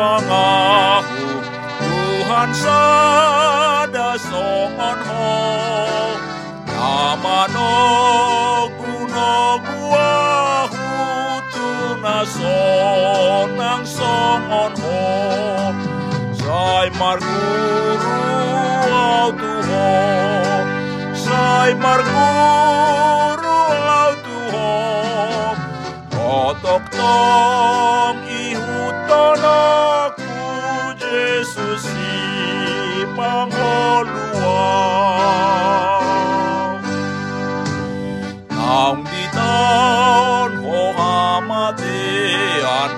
Pangahu Tuhan sada songon ho Namano kuno guahu tuna sonang songon ho Sai marguru au tuho. Sai marguru au tuho. Tong ihutonaku Di taon ho hamatean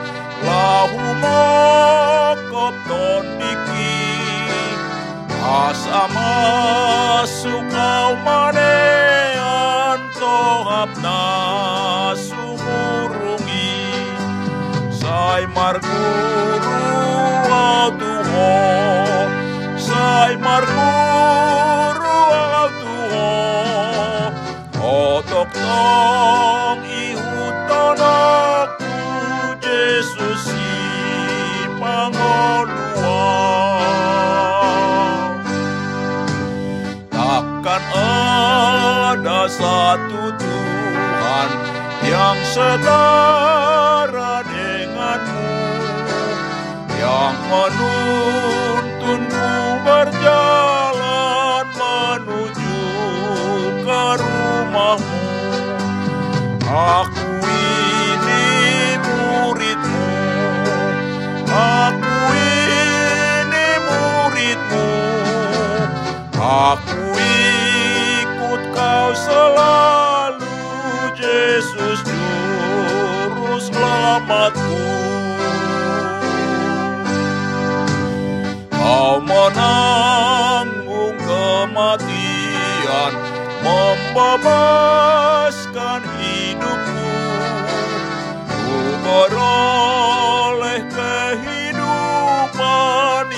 Lahu mokop ton diki. Asa masuk kau manean Tohap na sumurungi Sai marguru Ihutonaku Yesus si Takkan ada satu Tuhan yang setara denganmu Yang menuntunku berjalan Selamatku Kau menanggung kematian Membebaskan hidupku. Ku beroleh kehidupan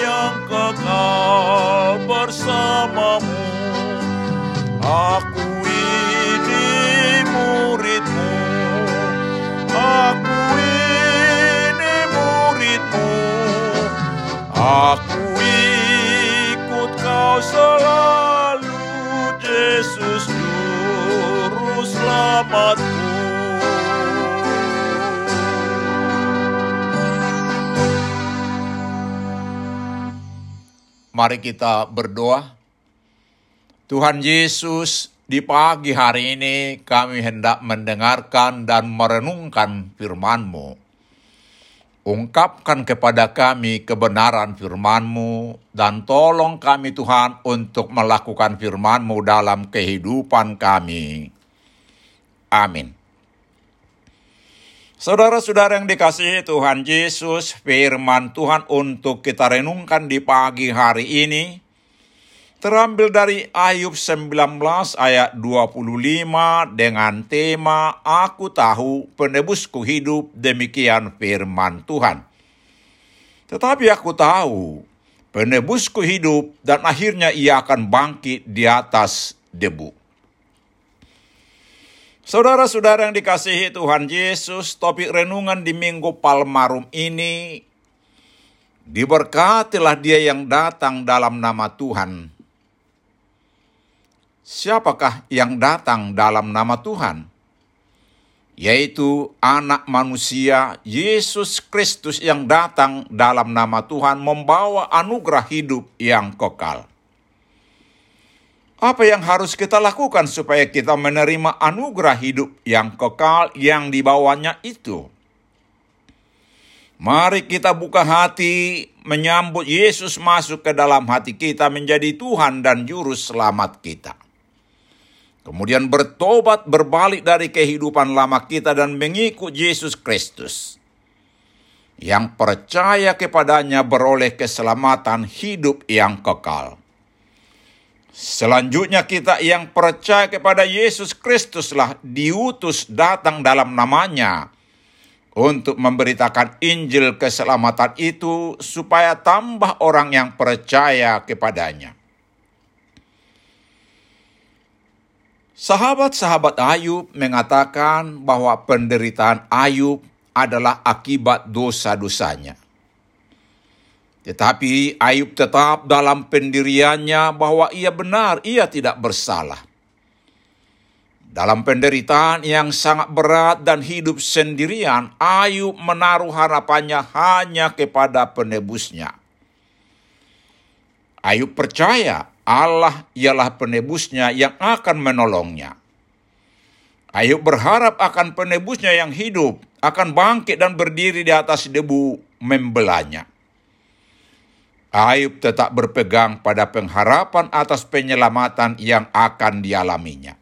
yang kekal bersamamu. Aku selalu Yesus Juru Selamatku Mari kita berdoa. Tuhan Yesus, di pagi hari ini kami hendak mendengarkan dan merenungkan firman-Mu. Ungkapkan kepada kami kebenaran firman-Mu dan tolong kami Tuhan untuk melakukan firman-Mu dalam kehidupan kami. Amin. Saudara-saudara yang dikasihi Tuhan Yesus, firman Tuhan untuk kita renungkan di pagi hari ini terambil dari Ayub 19 ayat 25 dengan tema Aku tahu penebusku hidup demikian firman Tuhan. Tetapi aku tahu penebusku hidup dan akhirnya ia akan bangkit di atas debu. Saudara-saudara yang dikasihi Tuhan Yesus, topik renungan di Minggu Palmarum ini diberkatilah dia yang datang dalam nama Tuhan. Siapakah yang datang dalam nama Tuhan? Yaitu anak manusia Yesus Kristus yang datang dalam nama Tuhan membawa anugerah hidup yang kekal. Apa yang harus kita lakukan supaya kita menerima anugerah hidup yang kekal yang dibawanya itu? Mari kita buka hati menyambut Yesus masuk ke dalam hati kita menjadi Tuhan dan Juru Selamat kita. Kemudian bertobat berbalik dari kehidupan lama kita dan mengikut Yesus Kristus. Yang percaya kepadanya beroleh keselamatan hidup yang kekal. Selanjutnya kita yang percaya kepada Yesus Kristuslah diutus datang dalam namanya untuk memberitakan Injil keselamatan itu supaya tambah orang yang percaya kepadanya. Sahabat-sahabat Ayub mengatakan bahwa penderitaan Ayub adalah akibat dosa-dosanya. Tetapi Ayub tetap dalam pendiriannya bahwa ia benar, ia tidak bersalah. Dalam penderitaan yang sangat berat dan hidup sendirian, Ayub menaruh harapannya hanya kepada penebusnya. Ayub percaya Allah ialah penebusnya yang akan menolongnya. Ayub berharap akan penebusnya yang hidup, akan bangkit dan berdiri di atas debu membelanya. Ayub tetap berpegang pada pengharapan atas penyelamatan yang akan dialaminya.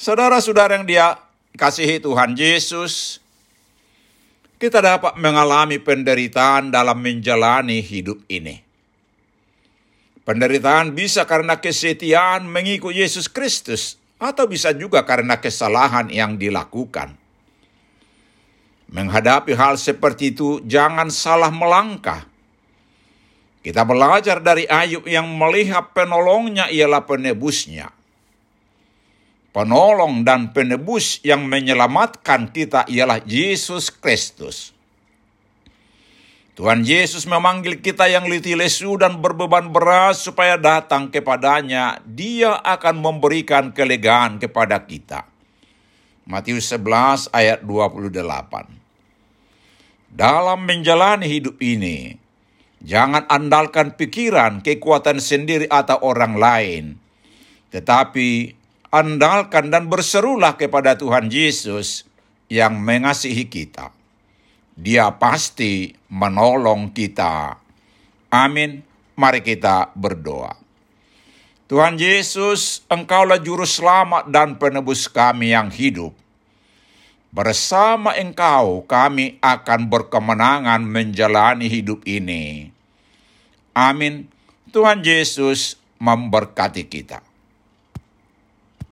Saudara-saudara yang dia kasihi Tuhan Yesus, kita dapat mengalami penderitaan dalam menjalani hidup ini. Penderitaan bisa karena kesetiaan mengikut Yesus Kristus, atau bisa juga karena kesalahan yang dilakukan. Menghadapi hal seperti itu, jangan salah melangkah. Kita belajar dari Ayub yang melihat penolongnya ialah penebusnya. Penolong dan penebus yang menyelamatkan kita ialah Yesus Kristus. Tuhan Yesus memanggil kita yang letih lesu dan berbeban berat supaya datang kepadanya. Dia akan memberikan kelegaan kepada kita. Matius 11 ayat 28. Dalam menjalani hidup ini, jangan andalkan pikiran, kekuatan sendiri atau orang lain. Tetapi andalkan dan berserulah kepada Tuhan Yesus yang mengasihi kita. Dia pasti menolong kita. Amin. Mari kita berdoa. Tuhan Yesus, Engkaulah juru selamat dan penebus kami yang hidup. Bersama Engkau kami akan berkemenangan menjalani hidup ini. Amin. Tuhan Yesus memberkati kita.